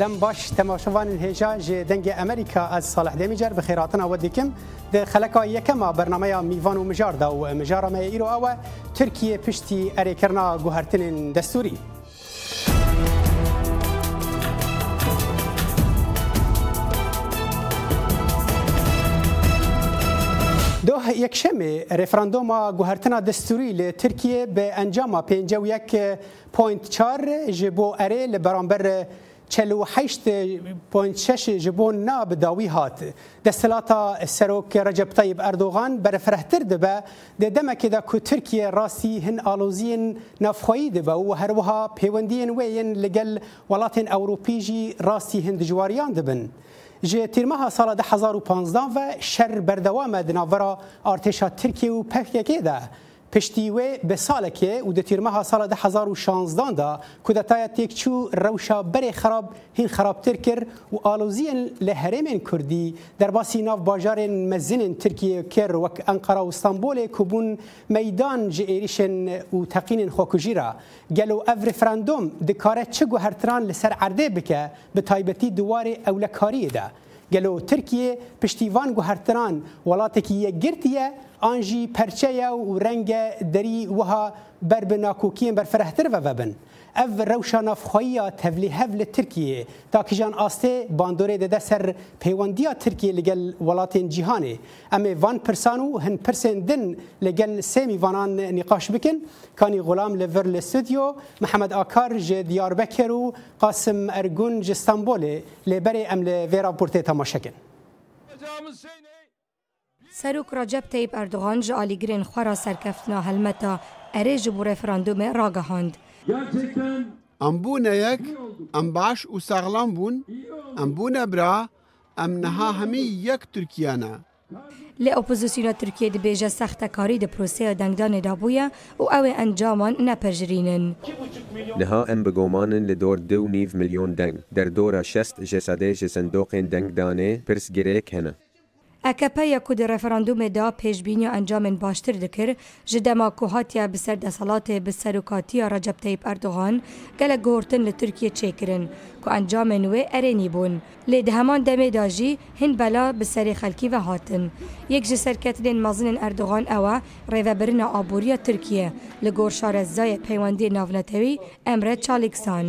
دم باش تماشوان هیجا جه دنگ امریکا از صالح دمیجر به خیراتنا و دیکم ده خلقا یکما برنامه میوان و مجار دا و مجار ما ایرو او ترکیه پشتی اریکرنا گوهرتن دستوری دو یکشمه رفراندوما گوهرتنا دستوری ل ترکیه به انجام 51.4 جبو اره لبرانبر 48.6 جبون ناب داوی هات دستلاتا سروک رجب طیب اردوغان بر فرهتر دبه د دمکه دا کو ترکیه راسی هن آلوزین نفخوی دبه و هر وها پیوندین وین لگل ولاتین اوروپی جی راسی هند جواریان دبن جه تیرمه سال 2015 و شر بردوام دناورا ارتشا ترکیه و پکیه ده پشتی وی به سال کې او د تیرمه سال 2016 دا کودتای تک چو روشا بر خراب هین خرابتر کر او آلوزی له هرمن کردی در باسی ناف بازار مزین ترکیه کر وک انقره او استانبول کوبون میدان جیریشن او تقین خوکوجیرا گلو او رفراندوم د کار چ گوهرتران لسر عرده بکه به تایبتی دوار اولکاری ده گلو ترکیه پشتیوان گوهرتران ولاتکی گرتیه آنجی پرچه و رنگ دری وها بر بناکوکیین بر فرهتر و وبن اف روشان افخویا تبلی هفل ترکیه تا کجان آسته باندوره ده سر پیوندیا ترکیه لگل ولاتین جهانه اما وان پرسانو هن پرسن دن لگل سمی وانان نقاش بکن کانی غلام لور لستودیو محمد آکار جه دیاربکر و قاسم ارگون جه استانبول لبره ام لویرا پورته تماشکن سروک راجب تیب اردوغان جه آلیگرین خورا سرکفتنا هلمتا erê ji bo referandumê ragihand. Em bûne yek, em baş û sexlam bûn, em bûne bira, em niha hemî yek Tirkiye ne. Lê opozîsyona Tirkiye dibêje sextekarî di proseya dengdanê da bûye û ew ê encaman nepejirînin. Niha em bi gomanin li dor dew nîv milyon deng, derdora şest ji sedê ji sindoqên dengdanê pirs girêk hene. ئەکەپەیە کو دی ڕفرانندومێدا پێشببینی ئەنجامن باشتر دکرد ji dema ku hatiye bi ser desalatê bi serokatiya Recepteyb Erdoğan gelek gotin li Tirkiye çêkirin ku encamên wê erênî bûn. Lê di heman demê da jî hin bela bi serê xelkî ve hatin. Yek ji serketinên mezinin Erdoğan ew rêvebirina aboriya Tirkiye li gor şarezayê peywendê navnetewî emre çaliksan.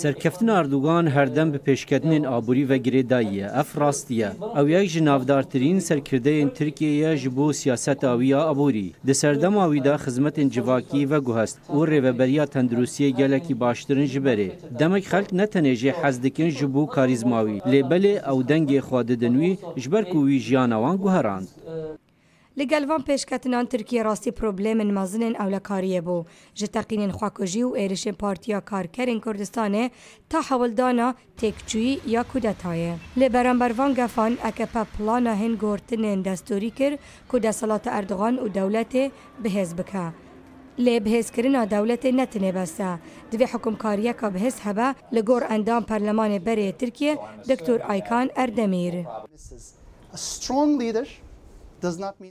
سەرکەفتن ئاردوگان هەردەم بە پێشکەتنین ئابووری وەگرێداییە ئەف ڕاستیە ئەو یەک ژ ناودارترین سەرکردەیەن ترکیە ji بۆ سیاسەتاویە ئەبووری di سەردەما wîda xizmetên civakî vegûhest û rêveberiya tendurustiyê gelekî baştirin ji berê demek xelk ne tenê jê hez dikin ji bo karîzmawî lêbelê ew dengê xwa didin wî ji ber ku wî jiyana wan guherand لەگەلوان پێشکەتنان ترکیە ڕاستی پرۆبلێمن مەزنن ئەو لە کاریە بوو ji teqînên xwakoji û êrişên Partiya Karkerên Kurdistanê ta hewildana têkçûyî ya kudeta ye. Lê berember van gefan EKP plana hin gortinên destûrî kir ku desalata Erdogan û dewletê bihêz bike. لێ بهێزکردنا دەولەتێ نەتنێ بەسە دوێ حکومکاریەکە بهێز هەبە لە گۆڕ ئەندام پەرلەمانێ بەرێ ترکیە دکتۆر ئایکان ئەردەمیر. A strong leader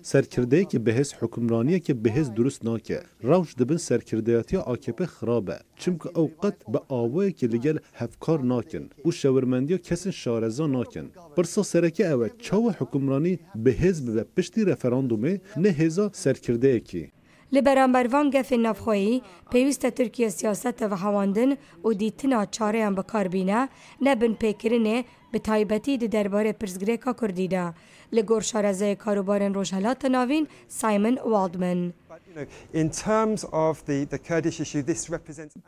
سرکرده که به حس حکمرانی که به حس درست ناکه روش دبن سرکردهاتی AKP خرابه چونکه او قد به آوه که لگل هفکار ناکن و شورمندی کسن شارزا ناکن پرسا سرکه اوه چاو حکمرانی به حزب و پشتی رفراندومه نه هزا سرکرده که li berambervan gefên navxweyî pêwîst e Tirkiye siyaseta ve hewaندin û dîtina çareyan bikar bîne ne bin pêkirinê به تایبتی در دربار پرزگریکا کردیده لگور شارزه کاروبار روشهلات ناوین سایمن والدمن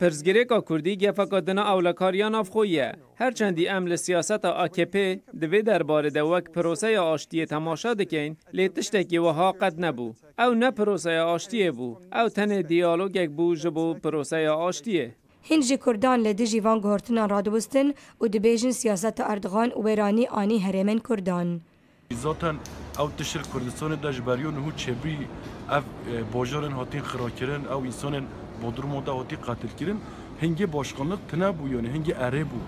پرزگریکا کردی که دن اولکاریان آف خویه هرچندی امل سیاست آکپی دوی درباره در وک پروسه آشتی تماشا دکن لیتشتی که وها قد نبو او نه پروسه آشتیه بو او تن دیالوگ یک بو جبو پروسه آشتیه هند جی کردان له دجی وان گهرتنا رادوستن او دبیجن سیاست اردوغان ورانی آنی هرمن کردان زاتن او تشر کردستان دجبریون هو چبری اف باجارن هاتین خراکرن او انسان بودر مودا هاتی قاتل کرن هنگی باشقانlık تنه بو یعنی هنگی اره بو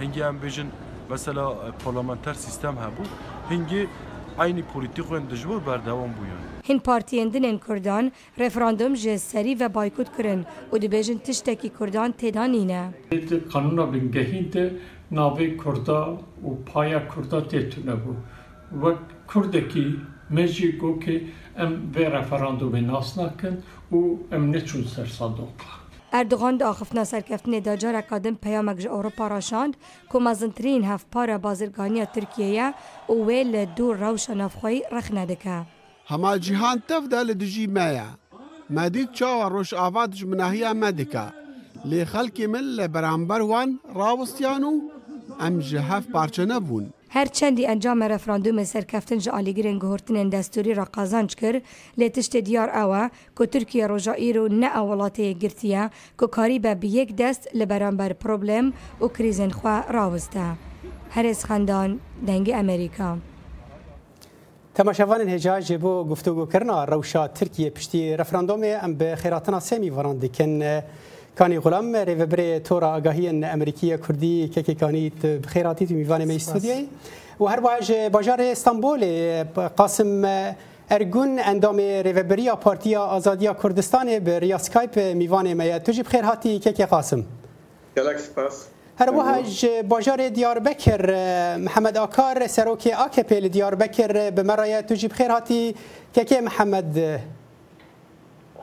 هنگی ام بیجن مثلا پارلمانتر سیستم ها بو هنگی aynı politikan dijwar berdevam bûye. Hin partiyen dinên Kurdan referandum ji serî ve baykut kirin û dibêjin tiştekî Kurdan têda nîne. Kanûna bingehîn de navê Kurda û paya Kurda tê tune bû. Wek Kurdekî me jî got ki em vê referandumê nas nakin û em neçûn sersadoka. Erdogan da axifna serkeftinê da cara kadin peyamek ji Ewropa raşand ku mezintirîn hevpara bazirganiya Tirkiye ye û wê li dû rewşa navxweyî rexne dike. Hema cîhan tev de li dijî me ye. Medîk çawa rojava ji minahiya me dike. Lê xelkê min li beramber wan rawistiyan û em ji hev parçe nebûn. هر چندی انجام رفراندوم سرکفتن جا آلیگرین گهورتنین دستوری را قازانج کر لی تشت دیار اوا که ترکیه روژا ایرو نه اولاته گرتیه که کاری به بیک دست لبرانبر پروبلم و کریزن خواه راوسته هەرێز خەندان دەنگی ئەمریکا. تەماشەوانن هێجا ژێ بۆ گفتوگوکردنا ڕەوشا ترکیە پشتی ڕفراندۆمێ ئەم بە خێراتنا سێمی ڤڕاندیکن کانی غلام ریوبر تورا آگاهی امریکی کردی که که کانی بخیراتی تو میوان می استودیوی و هر واج بازار استانبول قاسم ارگون اندام ریوبریا پارتیا آزادیا کردستان به ریا سکایپ میوان می تو جی بخیر هاتی که که قاسم سپاس هر واج بازار دیاربکر محمد آکار سروک آکپل دیاربکر به مرای تو جی بخیر هاتی که که محمد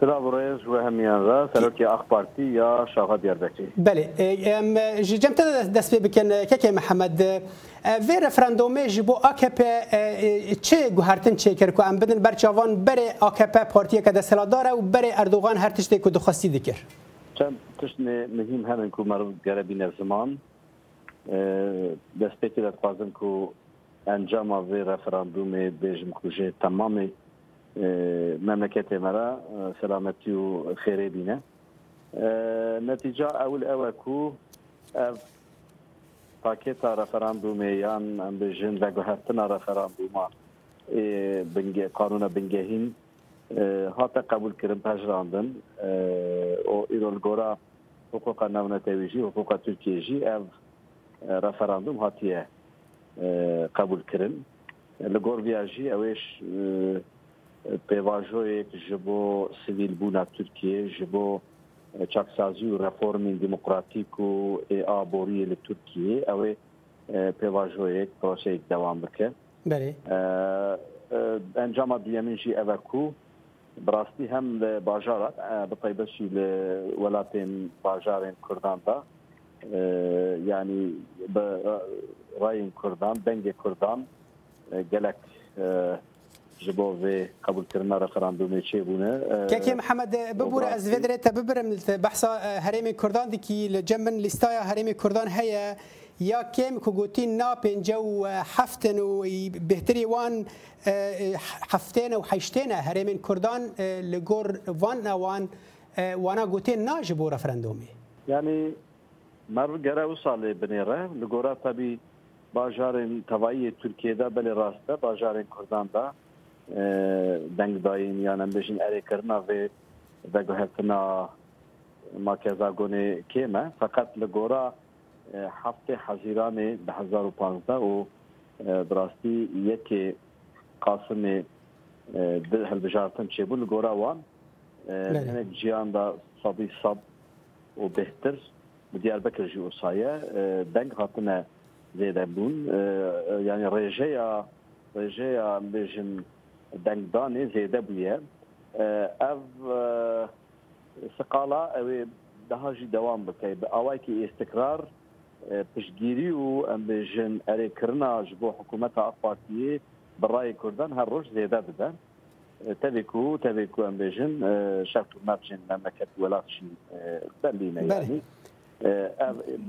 Sıra buraya şu hem yanra, Serokê Ax Partî ya Şaxa Diyarbekirê. Belê, ji cem te de dest bikin keke Mihemed vê referendumê ji bo AKP çi guhertin çêkir ku em bidin berçavan berê AKP partiyeke desteladar e û berê Erdogan her tiştê ku dixwastî dikir. Çem tiştê mihîm henin ku merv gerebîne ziman destpêkê dixwazin ku encama vê referendumê bêjim ku jê temamê مملكت مرا آه، سلامتی و خیره بینه آه، نتیجه اول او کو او آه، پاکتا رفراندوم یان ام بجن لگو هرتنا رفراندوما إيه، بنگه قانون بنگهین هاتا قبول کرن پجراندن او ایرولگورا حقوق نونتوی جی حقوق ترکیه جی او رفراندوم هاتیه قبول کرن لگور ویاجی اوش پیواژۆیەک ji بۆ سیویل بوونا تورکیە ji بۆ چاکسازی و ڕفۆرمین دیموکراتیک و ئابۆریە لە تورکیە ئەوێ پێواژۆیەک پرۆسەیەک دەوام بکە ئەنجامە دوێمنژی ئەوەکو بڕاستی هەم لە باژار بەتیبەشی لە وڵاتێن باژارێن کورداندا ینی بە ڕایین کوردان دەنگێ کوردان گەلک ji bo vê qebulkirina referandumê çêbûne kekê Mihemmed bibûre ez vê dirê te bibirim behsa herêmê Kurdan dikî li cem min lîstaya herêmê Kurdan heye یا کم کو گوتی نا پنجه و هفتن و بهتری وان هفتن و هشتن هرمین کردان لگور وان وان وانا گوتی نا جبو رفرندومی یعنی مر گره و سال بنیره لگورا تبی باجارین توایی ترکیه دا بلی راسته باجارین کردان دا dengdayên yan em bijîn erê kirina vê veguhetina makeza gonê kê me feqet li gora heftê hezîranê bi hezar û panzde û bi rastî yekê qasimê dil hilbijartin çêbû li gora wan hinek jiyan da sadî sab û bêhtir bi Diyarbekir jî wsaye deng hatine zêdebûn yani rêjeya rêjeya bijin dane zêde bûye ev siqala ew daha jî devam bike bi awayekî îstikrar piştgirî û em bijin erêkirina ji bo hikûmeta Ak Partiyê bi rayê Kurdan her roj zêde dibe tevê ku tevê ku em bêjin şer turnabçên memleket welat jî berlîne yanî.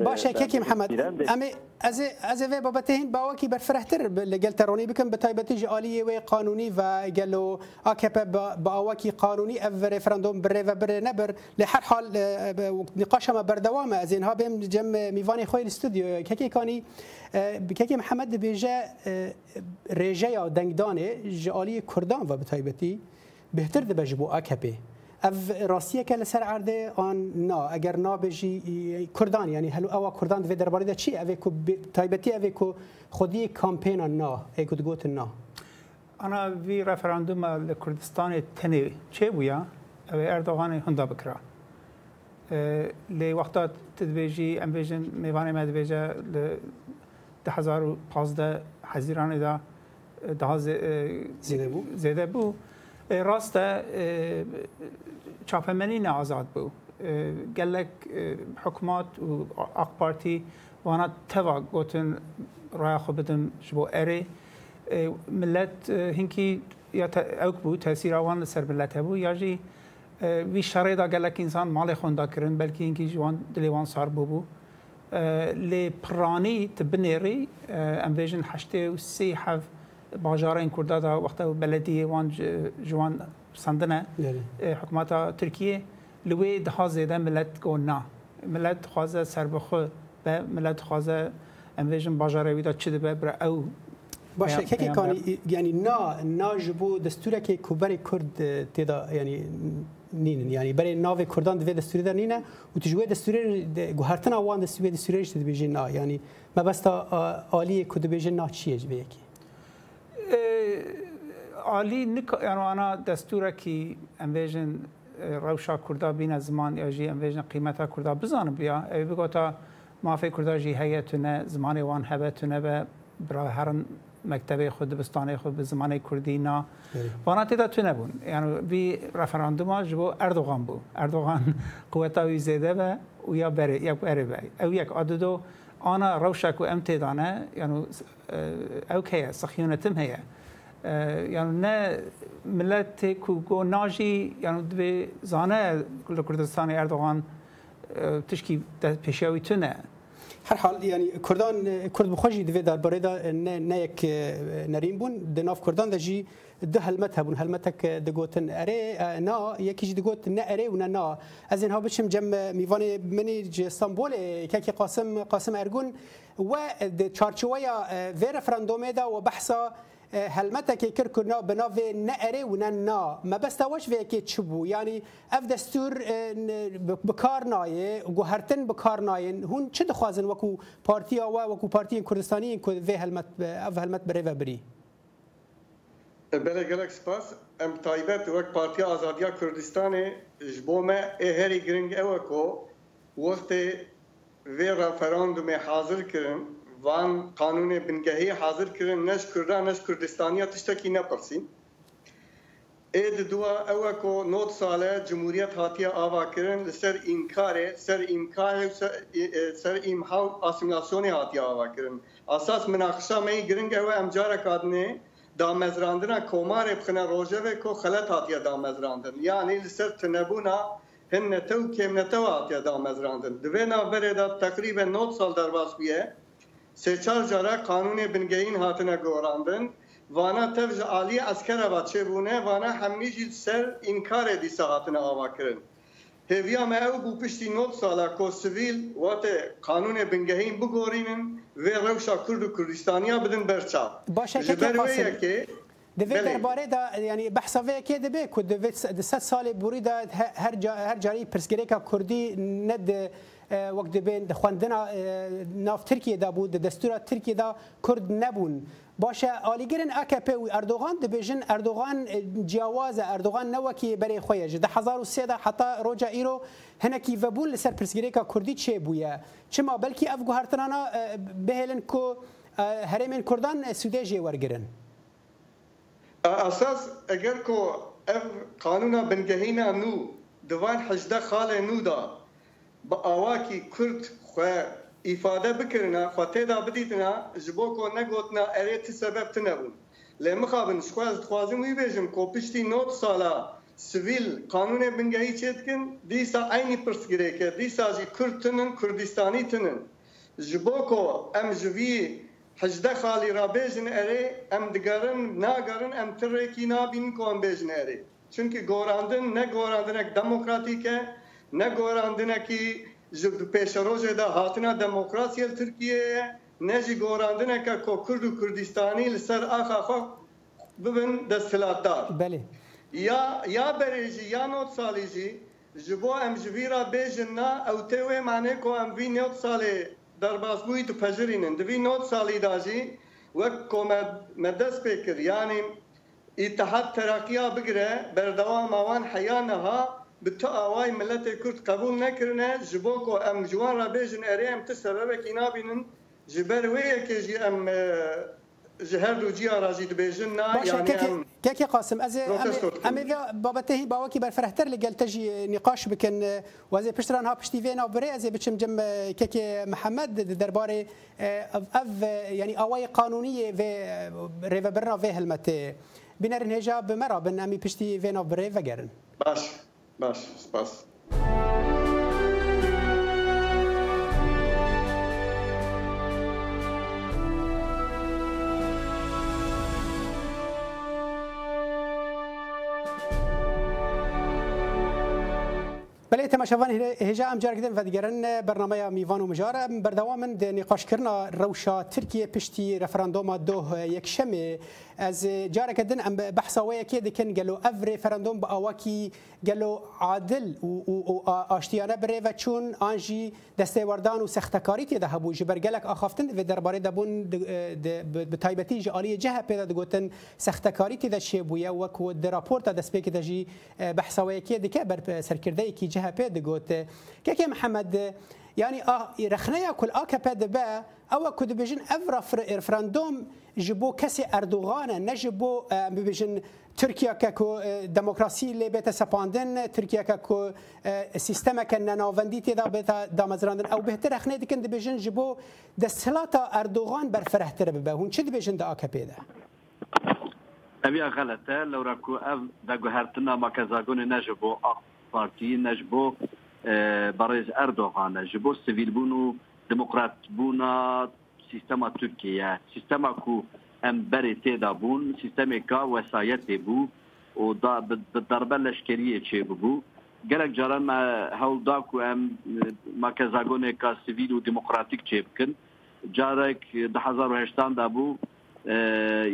باشە کێکی محەممەد ئەمێ ئەزێ ئەزێ بابەتهین باوەکی بەرفرەتر لەگەل تەڕۆنی بکەم بە تایبەتیژی ئالی وێ قانونی و گەلۆ ئاکەپە باوەکی قانونی ئەف ڕێفرەندۆم برێڤە برێ نەبەر لە هەر حال نقاشەمە بەردەوامە ئەزێنها بێم جەم میوانی خۆی ستودیو کەکێکانی بکەکی محەممەد دەبێژە ڕێژەیە دەنگدانێ ژ ئالی کوردان و بە تایبەتی بهتر دەبەژ بۆ ئاکەپێ او راسیه که لسر عرده آن نا اگر نا بجی کردان یعنی هلو اوا کردان دوی درباره ده چی اوی کو تایبتی اوی کو خودی کامپین نا ای کو گوت نا انا وی رفراندوم کردستان تنی چه بویا اوی اردوغان هندا بکرا لی وقتا تدویجی ام بیجن میوان مدویجه ل 2015 حزیران ده ده زیده بو زیده بو راسته چاپمنی آزاد بو گلک حکومات و اق پارتی وانا توا گوتن رای خو بدن شبو اره ملت هنکی یا اوک بو تاثیر آوان سر ملت بو یا جی وی شرای دا گلک انسان مال خوندا کرن بلکه هنکی جوان دلیوان سار بو بو لی پرانی تبنیری ام ویژن هشته و سی حف باجارین کوردا دا وخت بلدی وان جوان سندنه حکومت ترکیه لوی د حاضر ملت کو نه ملت خوازه سربخه به ملت خوازه امویژن باجاروی دا چه دبه بر او باشه که کانی یعنی نا نا جبو دستوره که کوبر کرد تیدا یعنی نین یعنی برای ناو کردان دوی دستوری در نینه و تجوی دستوری گوهرتن آوان دستوری دستوری جد بیجی نا یعنی مبستا آلی کد بیجی نا چیه جبه یکی عالی نک انا دستوره کی امویژن روشا کردا بین از زمان اجی امویژن قیمتا کردا بزان بیا ای بگوتا مافی کردا جی هیتونه زمان وان هبتونه به برای هر مکتب خود دبستان خود به زمان کردی نا وانا تیدا تو نبون یعنی بی رفراندوما جبو اردوغان بو اردوغان قوتا وی زیده و او یا بره یک بره بره او یک عددو ئانا ڕەوشک و ئەم تێدانە یان ئەوک هەیە سەخیونەتم هەیە یان نە ملەت تێک و گۆ ناژی یان دوێ زانە لە کوردستانی ئەردوغان تشکی پێشیاوی تونە هر حال یعنی کردان کرد بخوجی دوی در بردا نه نه یک نریم بون د ناف کردان د جی د هلمت هبون هلمتک د گوتن اره نا یکی جی د گوت نه اره و نه نا از اینها بچم جم میوان منی استانبول که قاسم قاسم ارگون و د چارچوبه و رفراندوم دا و بحثا هلمتکی کر کو ناو به ناو نه اره و نه نا مبسته وش وی کی چبو یعنی اف دستور به کار نایه گوهرتن به کار ناین هون چه دخوازن وکو پارتیا و وکو پارتی کردستانی کو وی هلمت اف هلمت بره بری بله گلک سپاس ام تایبت وک پارتی آزادیا کردستان جبو ما هری گرنگ اوکو وقت وی رفراندوم حاضر کرن van kanuni bingehî hazır kirin neş Kurda neş Kurdistaniya tiştekî nepirsin. Ê di duwa ew ku not sale Cumhuriyet hatiye ava kirin li ser înkarê ser îmkarê ser îmhaw e, e, asîmlasyonê hatiye ava kirin. Asas minaxişa me giring ew em carek hadinê damezrandina komarê bixine rojevê ku xelet hatiye damezrandin. Yani li ser tinebûna hin netew kêm netew hatiye damezrandin. Di vê navberê de teqrîben not sal derbas bûye سه چهار جارا قانون بنگین هاتنه گوراندن وانا تفج عالی اسکر با چه بونه وانا همی جید سر انکار دیسا هاتنه آوا کرن هویا ما او بو پشتی نوب سالا کو سویل وات قانون بنگهین بگورینن و روشا کرد و کردستانیا بدن برچا باشه که که دوی درباره دا یعنی بحثا وی کې د به کو د 7 سال بوري دا هر جا هر جاری پرسګری کا کوردی نه وەک دەبێن خوێندنا ناف ترکیه دا بوو د دەستورا ترکیه دا کورد نەبوون باشە ئالیگەرن ئەکەپ و ئەردۆغان دەبێژن ئەردۆغان جیاوازە ئەردۆغان نەوەکی بەرەی خۆیە ژ 1970 حتا ڕۆژە ئیرۆ هەنێکی ڤەبوون لەسەر پرسگرێکە کوردی چێ بووە چما بەلکی ئەف گوهارتنانە بهێلن کۆ هەرێمێن کوردان سوودێژێ وەرگن ئاساس ئەگەر کۆ ئەف قانونە بنگەهینە نو دوان حەجدە خاڵێ نودا با آواکی کرد خو ifade bikirina, xwe têda bidîtina, ji bo ku negotina erê ti sebeb ti nebûn. Lê mixabin ji xwe dixwazim wî bêjim ku piştî not sala sivîl kanûnê bingehî çê dikin, dîsa aynî pirs girêke, dîsa jî Kurd tinin, Kurdistanî tinin. Ji bo ku em ji vî hejde xalî ra erê, em digerin, nagarin, em tirrekî nabînin ku em bêjin erê. Çünkü gorandin ne gorandinek demokratîk e, نگوراندنکی جد پیشروج ده هاتنا دموکراسی ترکیه نجی گوراندنکا کو کرد و کردستانی لسر آخا خو ببن دستلاتدار بله یا یا بریجی یا نوت سالیجی جبو ام جویرا بیجنا او تیوی معنی کو ام وی نوت سالی درباز بوی تو پجرینن دوی نوت سالی داجی وک کو مدس پیکر یعنی اتحاد ترقیا بگره بردوام آوان حیانها به تا آوای ملت کرد قبول نکرنه جبو کو ام جوان را بیجن اری ام تسبب کی نابینن جبر وی که جی ام جهر دو جی آراجی دو بیجن نا یعنی ام كيك قاسم از ام اذا بابته باوكي برفرهتر لقل تجي نقاش بكن وازي بشتران ها بشتي فينا بري ازي بچم جم كيك محمد درباري اف يعني اواي قانونيه في ريفا برنا في هلمت بنرن هجاب مرا بن امي بشتي فينا بري وغيرن باش Masz, spas. بله تماشاوان هجا ام جار کردن و دیگران برنامه میوان و مجار بردوام د نقاش کردن روشا ترکیه پشتی رفراندوم دو یک شمه از جارك دن ام بحثاوي كي دكن قالوا افري فرندوم باواكي قالوا عادل و اشتيانه بري و چون انجي دسته وردان و سختكاري تي دهبو جبرگلك اخافتن و درباري دبون بتايبتي جالي جهه پيدا دگوتن سختكاري تي دشي بو يا وك و د راپورتا دسبي كي دجي بحثاوي كي دكه بر سركردي كي جهه پيدا دگوت كه محمد يعني اه رخنيا كل اكا دبا او كود بيجن افرا رفراندوم جبو كسي اردوغان نجبو بيجن تركيا كاكو ديمقراسي لي بيتا سباندن تركيا كاكو سيستما كان نوفندي تيدا بيتا دامزراندن او بهتر اخنا دي كند بيجن جبو دسلاتا اردوغان برفره تربه هون شد بيجن دا اكا بيدا اوی غلطه لو راکو اف دا گهرتنا ما کزاگون نجبو اخ پارتی نجبو بەڕێز ئەردۆغانە ji بۆ سیڤیلبوون و دموکراتبوونا سیستەما تورکیە سیستەما کو ئەم بەرێ تێدا بوون سیستەمێکا وەسایەتێ بوو و دەربە لەشکریە چێ ببوو gelek caran me hewlda ku em makezagoneka sivîl û demokratik çê bikin carek hezarheştan da bû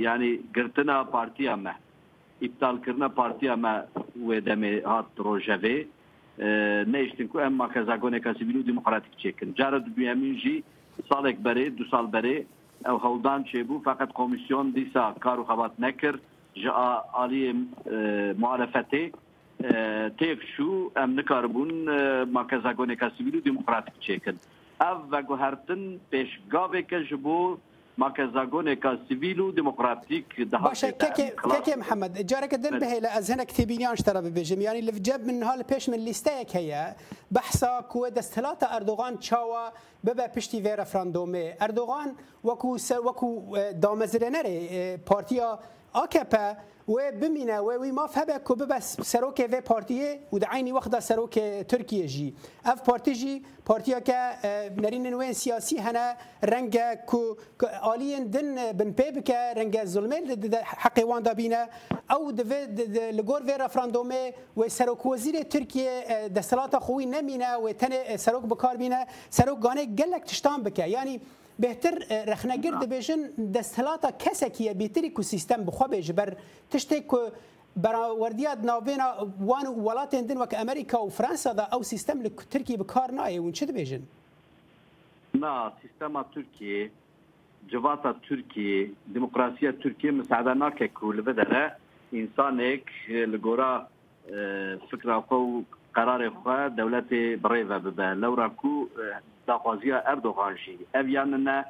yani girtina partiya me îptalkirina partiya me wê demê hat rojevê Ee, neiştinko em makezagoneka sivîl û demokratîk çêkin. Cara du duyemîn jî salek berê du sal berê ew hewdan çêbû feqet komîsyon dîsa kar û xebat nekir ji aliyê muhalefetê têv şû em nikaribûn makezagoneka sivîl û demokratîk çêkin. Ev veguhertin pêşgaveke ji bo مركزاقون كسيفيلو ديمقراطيك ده باشا كيكي كيكي محمد جارك دن بهي لازهنا كتبيني انش ترى ببيجم يعني اللي في جيب من هال بيش من ليستيك هي بحثا كو دستلاتا اردوغان تشاوا ببا بيشتي في رفراندومي اردوغان وكو وكو دامزرنري بارتيا AKP و بمینه و وی مافهبه کو به سروک و پارتیه و د عین وخت د سروک ترکیه جی اف پارتی جی پارتیا که نرین و سیاسی هنه رنگ کو آلین دن بن پیب که رنگ ظلمه د حق وان دابینه او د لګور و رفراندومه و سروک وزیر ترکیه د صلات خوی نمینه و تن سروک بکار بینه سروک گانه گلک تشتان بکه یعنی بهتر رخنەگر دەبێژن دەستهلاتا کەسێکیە بێتری کو سیستم بخوا بێژ بەر تشتێک کو بەراوردیات ناوێنە وان و وڵاتێن دن وەکە ئەمریکا و فرانسادا ئەو سیستم لە ترکی بکار نایە ون چ دەبێژن نا سیستما تورکیه civata Türkiye, demokrasiya Türkiye müsaade nake ku li bedere insanek li gora فکر خو قرار خو دولت بریوه به لورا کو دا خوازیا اردوغان شي اویان نه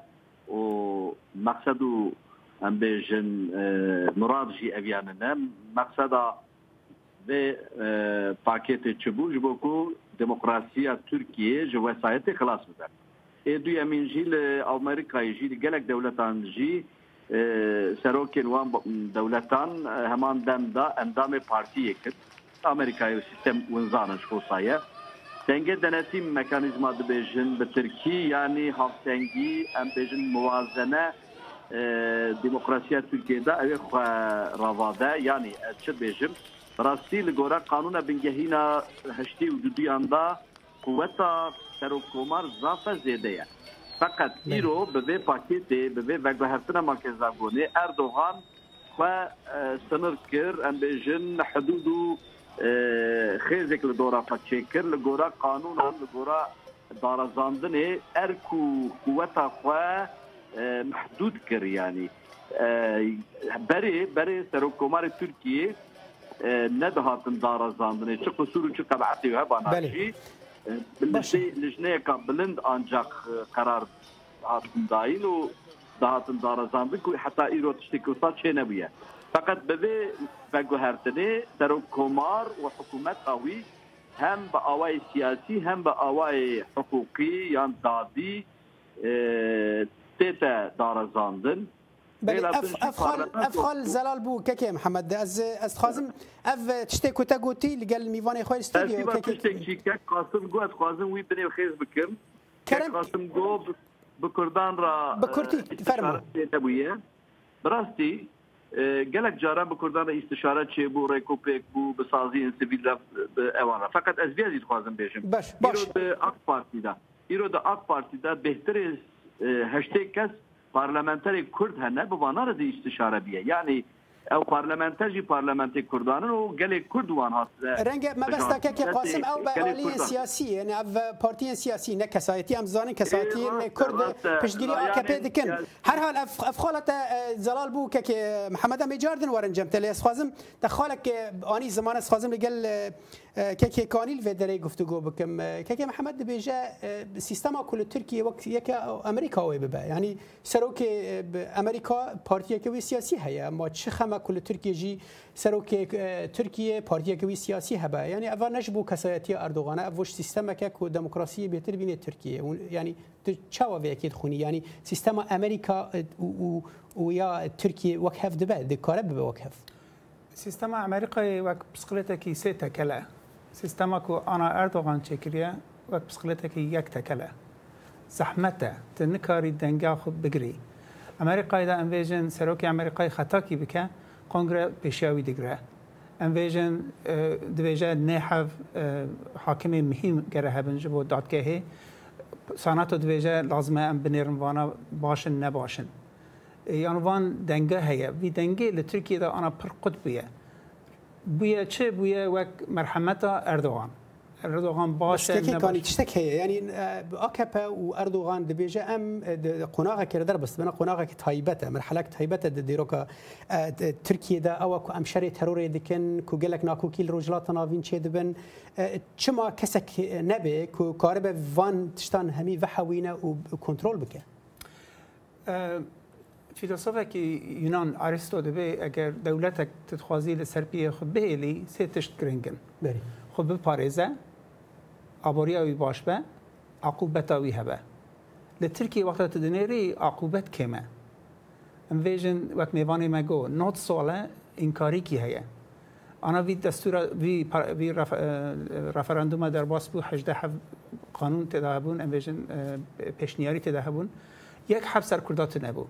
او مقصد ام بجن مراد جي اویان نه مقصد به پاکت چبوج بوکو دموکراسیا ترکیه جو وسایت خلاص بده ای دوی امین جیل امریکای جیل گلک دولتان جی سروکین وان دولتان همان دم دا اندام پارتی کرد Amerika'yı sistem wënzanësh kosa je. Denge denetim mekanizma dibêjin bi yani yanî havtengî em bêjin muwazene e, demokrasiya Türkiye'de ev e, ravada yani çi bêjim rastî li gora kanûna bingehîna heştî û duduyan da kuvveta serokkomar zafe zêde Fakat îro bi vê pakêtê bi vê vegveheftina Makezavgonê Erdogan xwe e, sınır kir em bêjin hudud خێزێک لە دۆرا پەچێکرد لە گۆرا قانون لە گۆرا دارەزاندنێ ئەرک و قوەتا خوێ محدود کردیانی بەرێ بەرێ سەرۆکۆماری تورکیە نەدەهاتن دارەزاندنێ چ قسوور و چ قەبعتی هەبانشی لژنەیەکە بلند ئانجاق قرار هاتن داین و داهاتن دارەزاندن و حتا ئیرۆ تشتی کوستا چێ نەبیە فقط ببێ بەگوهرتنێ سەرۆک کۆمار و حکوومەت ئەوی هەم بە ئاوای سیاسی هەم بە ئاوای حقوقی یان دادی تێتە دارەزاندن ئەفخال زەلال بوو کەکێ محەممەد ئەس خوازم ئەف تشتێک کوتە گوتی لەگەل میوانەی خۆی قاسم گوت خوازم وی بنێ خێز بکەم قاسم گۆ بە کوردان را بە کورتی فەرمە بووە بڕاستی Ee, gelek jaran bi kurdana istişare çê bû rêkopêk bû bi saziyên sivîl re Fakat ez vê dixwazim bêjim. Baş, baş. İro de AK Partîda. İro de AK Partîda bêhtirê e, heştê kes parlamenterê Kurd hene bi vana re îstişare biye. Yani او پارلمانته جی پارلمانتی کوردانن او گله کوردوان هات رنگ مبسته که قاسم او به عالی سیاسی یعنی او پارتی سیاسی نه کسایتی هم زانن کسایتی کورد پشتگیری AKP دکن هر حال اف خالت زلال بو که محمد میجاردن ورنجم تلی اسخازم تخالک آنی زمان اسخازم لگل که کانیل و دره گفتگو بکم که محمد بیجه سیستما کل ترکیه وقت یک امریکا وی ببه یعنی سروک امریکا پارتیا که وی سیاسی هیا ما چه خمه کل ترکیه جی سروک ترکیه پارتیا که وی سیاسی هبه یعنی اول نجبو کسایتی اردوغانه اوش سیستما که که دموکراسی بهتر بینه ترکیه یعنی چاوا وی اکید خونی یعنی سیستما امریکا و یا ترکیه وکهف دبه دکاره ببه وکهف سیستما امریکا وک بسقلتا کی سه تکله سیستما کو آنا اردوغان چکریه وک بسکلته که یک تکله زحمته ته نکاری دنگا خود بگری امریکای دا انویژن سروک امریکای خطا کی بکه کنگره پیشاوی دیگره انویژن دویژه نه حف حاکم مهم گره هبن جبو دادگاهی ساناتو دویژه لازمه ام بنیرن وانا باشن نباشن یعنی وان دنگه هیه وی دنگه لترکیه دا آنا پر قطبیه buya çi buya vek merhameta Erdoğan. Erdoğan baş teke kanî tiştek heye yanî AKP û Erdoğan dibêje em qonaxa kere derbist bina qonaxekî taybet e merhelek taybet e di dêroka Tirkiye de ewa ku em şerê terorê dikin ku gelek nakokî li rojilata navîn çê dibin çima kesek nebe ku karibe van tiştan hemî vehewîne û kontrol bike فیلسوفک یونان آریستو دبی اگر دولتک تتخوازی لسرپی خود بهیلی سه تشت کرنگن بری خود بپارزه آبوریا وی باش به عقوبتا وی هبه لترکی وقتا تدنیری عقوبت کمه ام ویژن وقت میوانی مگو نوت ساله انکاری کی هیه انا وی دستور وی, پر... وی رف... رفراندوم در باس بو 18 حف... قانون تدهبون ام ویژن پیشنیاری تدهبون یک حب سر کردات نبود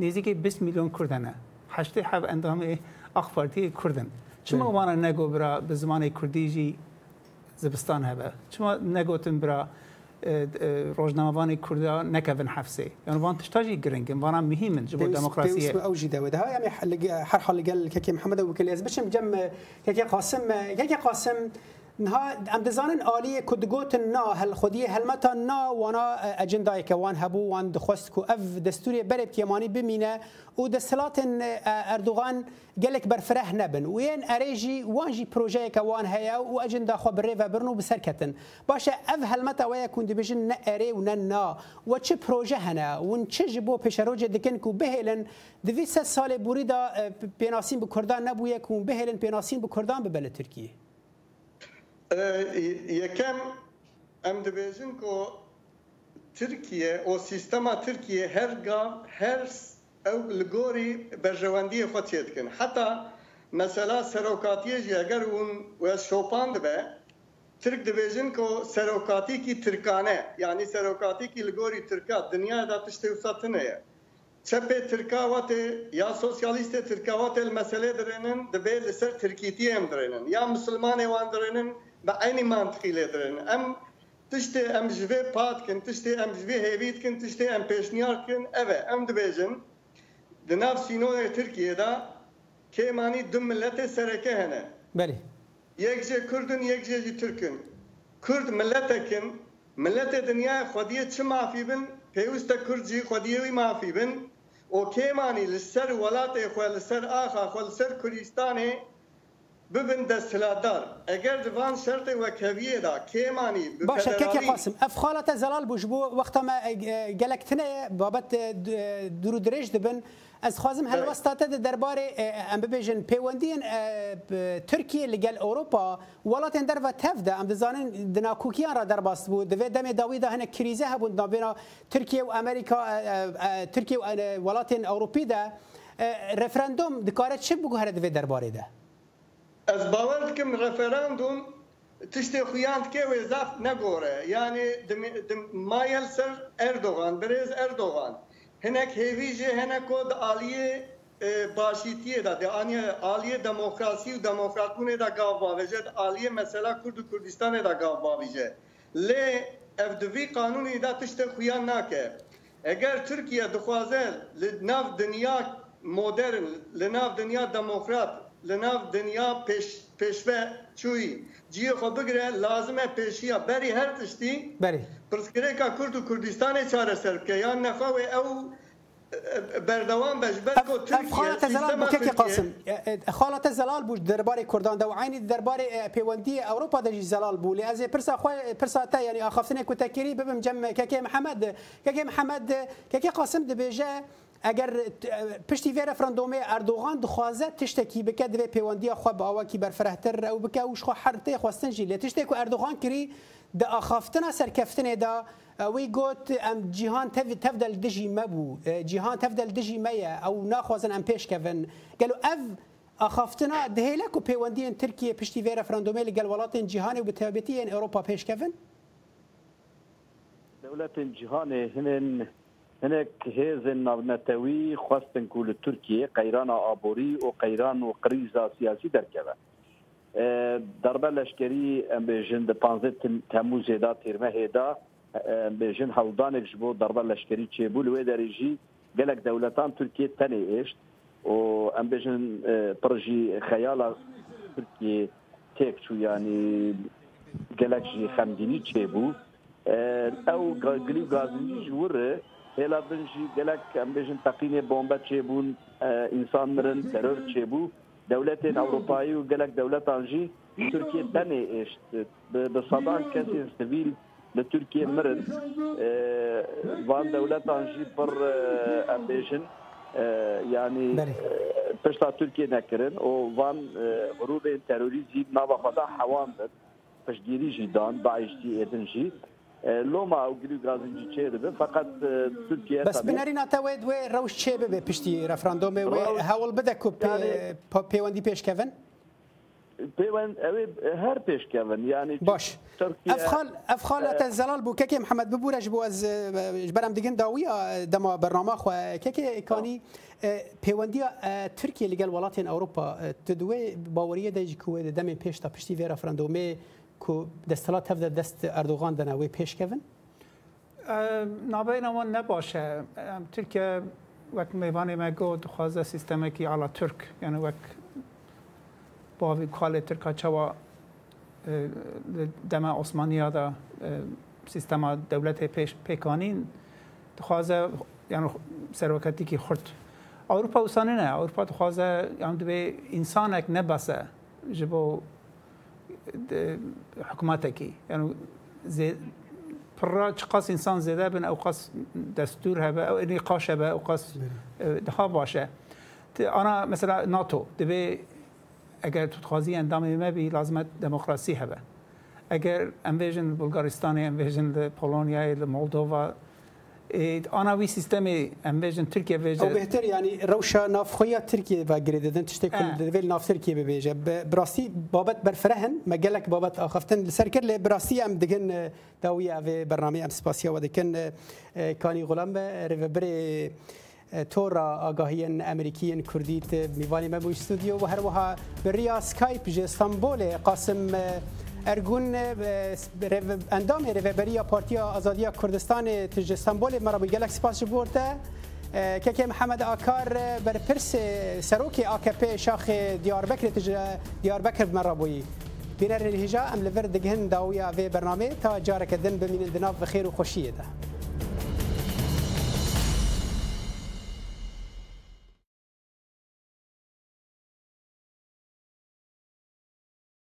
نزدیک 20 میلیون کردنه 87 اندام اخ پارتی کردن چما وانا نگو برا به زمان کردی جی زبستان هبه چما نگوتن برا روزنامه‌وان کردا نكفن حفسه يعني وان تشتاجي جرينج وانا مهمن جبو ديمقراطية اسم اوجي داود ها يعني حل حر حل قال كيكي محمد وكل بشم جم كيكي قاسم كيكي قاسم نها ام دزانن عالی کدگوت نا هل خودی هلمتا نا وانا اجندای که وان هبو وان دخواست کو اف دستوری برب کیمانی بمینه و دسلات اردوغان گلک برفره نبن و این اریجی وانجی پروژه که وان هیا و اجندا خو بره و برنو بسرکتن باشه اف هلمتا ویا کند بجن نه اری و نه نا و چه پروژه هنه و چه جبو پیشروج دکن کو بهلن دویست سال بوریدا پیناسین به کردان نبویه کو بهلن پیناسین به کردان ببله ترکیه یەکەم ئەم دەبێژن کۆ ترکیە ئۆ سیستەما ترکیە هەرگام هەرس ئەو لگۆری بەژەوەندیە خۆ تێ دکن حتا مەسەلا سەرۆکاتیەژ ئەگەر ون شۆپان دەبێ ترک دەبێژن کۆ سەرۆکاتێکی ترکانە یعنی سەرۆکاتێکی لگۆری ترکا دنیادا تشتی وساتنەیە چەپێ ترکاواتێ یا سۆسیالیستێ ترکاواتێ مەسلێ درێنن دەبێت لەسەر ترکیتی ئەم درێنن یا مسلمانێ وان درێنن بعيني ما متخيلات رانا ام تشتي ام جفي باتكن تشتي ام جفي هيفيتكن تشتي ام بيشنياركن افا ام دبيجن دناف سينونا تركيا دا كيماني دم ملت سركه هنا بلي يكجي كردن يكجي جي تركن كرد ملتكن ملت دنيا خديه چه مافي بن پیوست کردی خودی وی مافی بن او کیمانی لسر ولات خو لسر آخا خو لسر کردستانه ببن دستلادار اگر وان شرط و كبيره دا كيماني باشا كيك قاسم افخالة زلال بوجبو وقتا ما قلقتنا بابت درو دريج دبن از خوازم هل وسطات دربار ام ببيجن بيوندين تركيا لقل اوروبا ولاتن درفا تفدا ام دزانن دنا كوكيان را درباس بو دو دمي داوي ده هنه كريزه هبون نابينا تركيا و امريكا تركيا و ولاتن اوروبي ده رفراندوم دکاره چه بگو هر دوی درباره ده؟ ez bawer dikim referandum tiştê xuyan dike wê zaf negore yanî mayel ser Erdogan birêz Erdogan hinek hêvî jê hinek ku di aliyê e, başîtiyê de di aniye aliyê demokrasî û demokratbûnê de gav bavêje di aliyê mesela Kurd û Kurdistanê de gav bavêje lê ev di vî qanûnê de tiştê xuyan nake eger Tirkiye dixwaze li nav dinya modern li nav dinya demokrat لناو دنیا پیش پیشوه چوی جیه خو بگره لازمه پیشیا بری هر تشتی بری پرسکره که کرد و کردستان چاره سر که یا نخواه او بردوام باش برکو ترکیه خالت زلال بو که قاسم خالت زلال بو دربار کردان دو عین دربار پیوندی اروپا د زلال بو از پرسا خو پرسا تا یعنی اخافتنه کو تکری ببم جم که محمد که محمد که قاسم د بیجه اگر پشتی ویره فراندومه اردوغان دخوازه تشتکی بکه دوی پیوندی خو با او کی برفرهتر او بکه او شخو حرته خواستن جیل تشتک اردوغان کری د اخافتنا سرکفتنه دا وی گوت ام جهان تف تفدل دجی مبو جهان تفدل دجی میا او ناخوازن ام پیش کفن قالوا اف اخافتنا دهیلک و پیوندی ترکیه پشتی ویره فراندومه لگل ولاتن جهانی و بتابتی اروپا پیش کفن دولت جهان همین هناك هزن نتوي خواستن كل تركيا قيران آبوري وقيران وقريزة سياسي دركبه ضربه لشکری امبیژن د 15 تموز دا تیرمه هدا امبیژن هولدان جبو ضربه لشکری چې بول وې درجی ګلک دولتان ترکیه تنه ايشت او امبیژن پرجی خیال ترکیه تک شو یعنی ګلک جی خمدینی چې بو او ګلی ګازنی جوړه هێلابن ژی گەلک ئەم بێژن تەقینێ بۆمبە چێبوون ئینسان مرن تەرۆر چێبوو دەولەتێن ئەوروپایی و گەلک دەولەتان ژی تورکیە دەنێ ئێشت بە سەدان کەسێن سویل لە تورکیە مرن وان دەولەتان ژی پڕ ئەم بێژن ینی پشتا تورکیە نەکردن و وان ڕوبێن تەروریزی ناوەخوادا حەوان پشتگیری ژیدان باعشتی ئێدن ژیت لۆما ئەوگری گازنجی چێ دەبێت فقط تورکیا بەس بنەرینە تەوێت دوێ ڕەوش چێ ببێ پشتی ڕەفراندۆمێ هەوڵ بدە کو پەیوەندی پێشکەون پەیوەند ئەوێ هەر پێشکەون ینی باش ئەفخالەتە زەلال بوو کەکێ محەممەد ببوورە بووە بەرەم دیگەن داویە دەما بەرنامەخوا کەکێکانی پەیوەندیە تورکیە لەگەل وڵاتیان ئەوروپا دوێ باوەریە دەژی کوێ دەمێ پێشتا پشتی وێرە فرەندۆمێ کو دستلات هفته دست اردوغان دنوی پیش کن نابین اوان نباشه ترکیه وک میوان ما گفت خوازه سیستم کی علا ترک یعنی وک باوی کال ترکا چوا دما عثمانی دا سیستم دولت پیش پیکانین خوازه یعنی سروکتی کی خورد اروپا وسانه نه اروپا خوازه یعنی دو انسانک نبسه جبو حکومەتێکی پڕ قاس ئینسان زێدا بن ئەو قاس دەستور هەبە ئەو ئەنی قاشە بە ئەو قاس دها باشە ئانا مثلا ناتۆ دەبێ ئەگەر توخوازی ئەندامی مەبی لازمەت دموکراسی هەبە ئەگەر ئەمبێژن بولگارستانی ئەمبێژن لە پۆلۆنیای لە مۆلدۆڤ آنا وی سیستم ام بیژن ترکیه بیژه او بهتر یعنی روشا نافخویا ترکیه و گریددن تشتی کل دویل ناف ترکیه بیژه براسی بابت برفرهن مگلک بابت آخفتن لسر کر لی براسی ام دگن داوی او برنامه ام سپاسیا و دکن کانی غلام ریوبری تورا آگاهیان امریکیان کردیت میوانی مبوش استودیو و هر وها بریا سکایپ جه استانبول قاسم ارگون اندام رهبری پارتی آزادی کردستان تج استانبول مرا به گلکس پاس برده که که محمد آکار بر پرس سروک AKP شاخ دیاربکر تج دیاربکر مرا بویی بینر الهجا ام لور دگهن داویا و برنامه تا جارک دن بمینن دناف خیر و خوشیه ده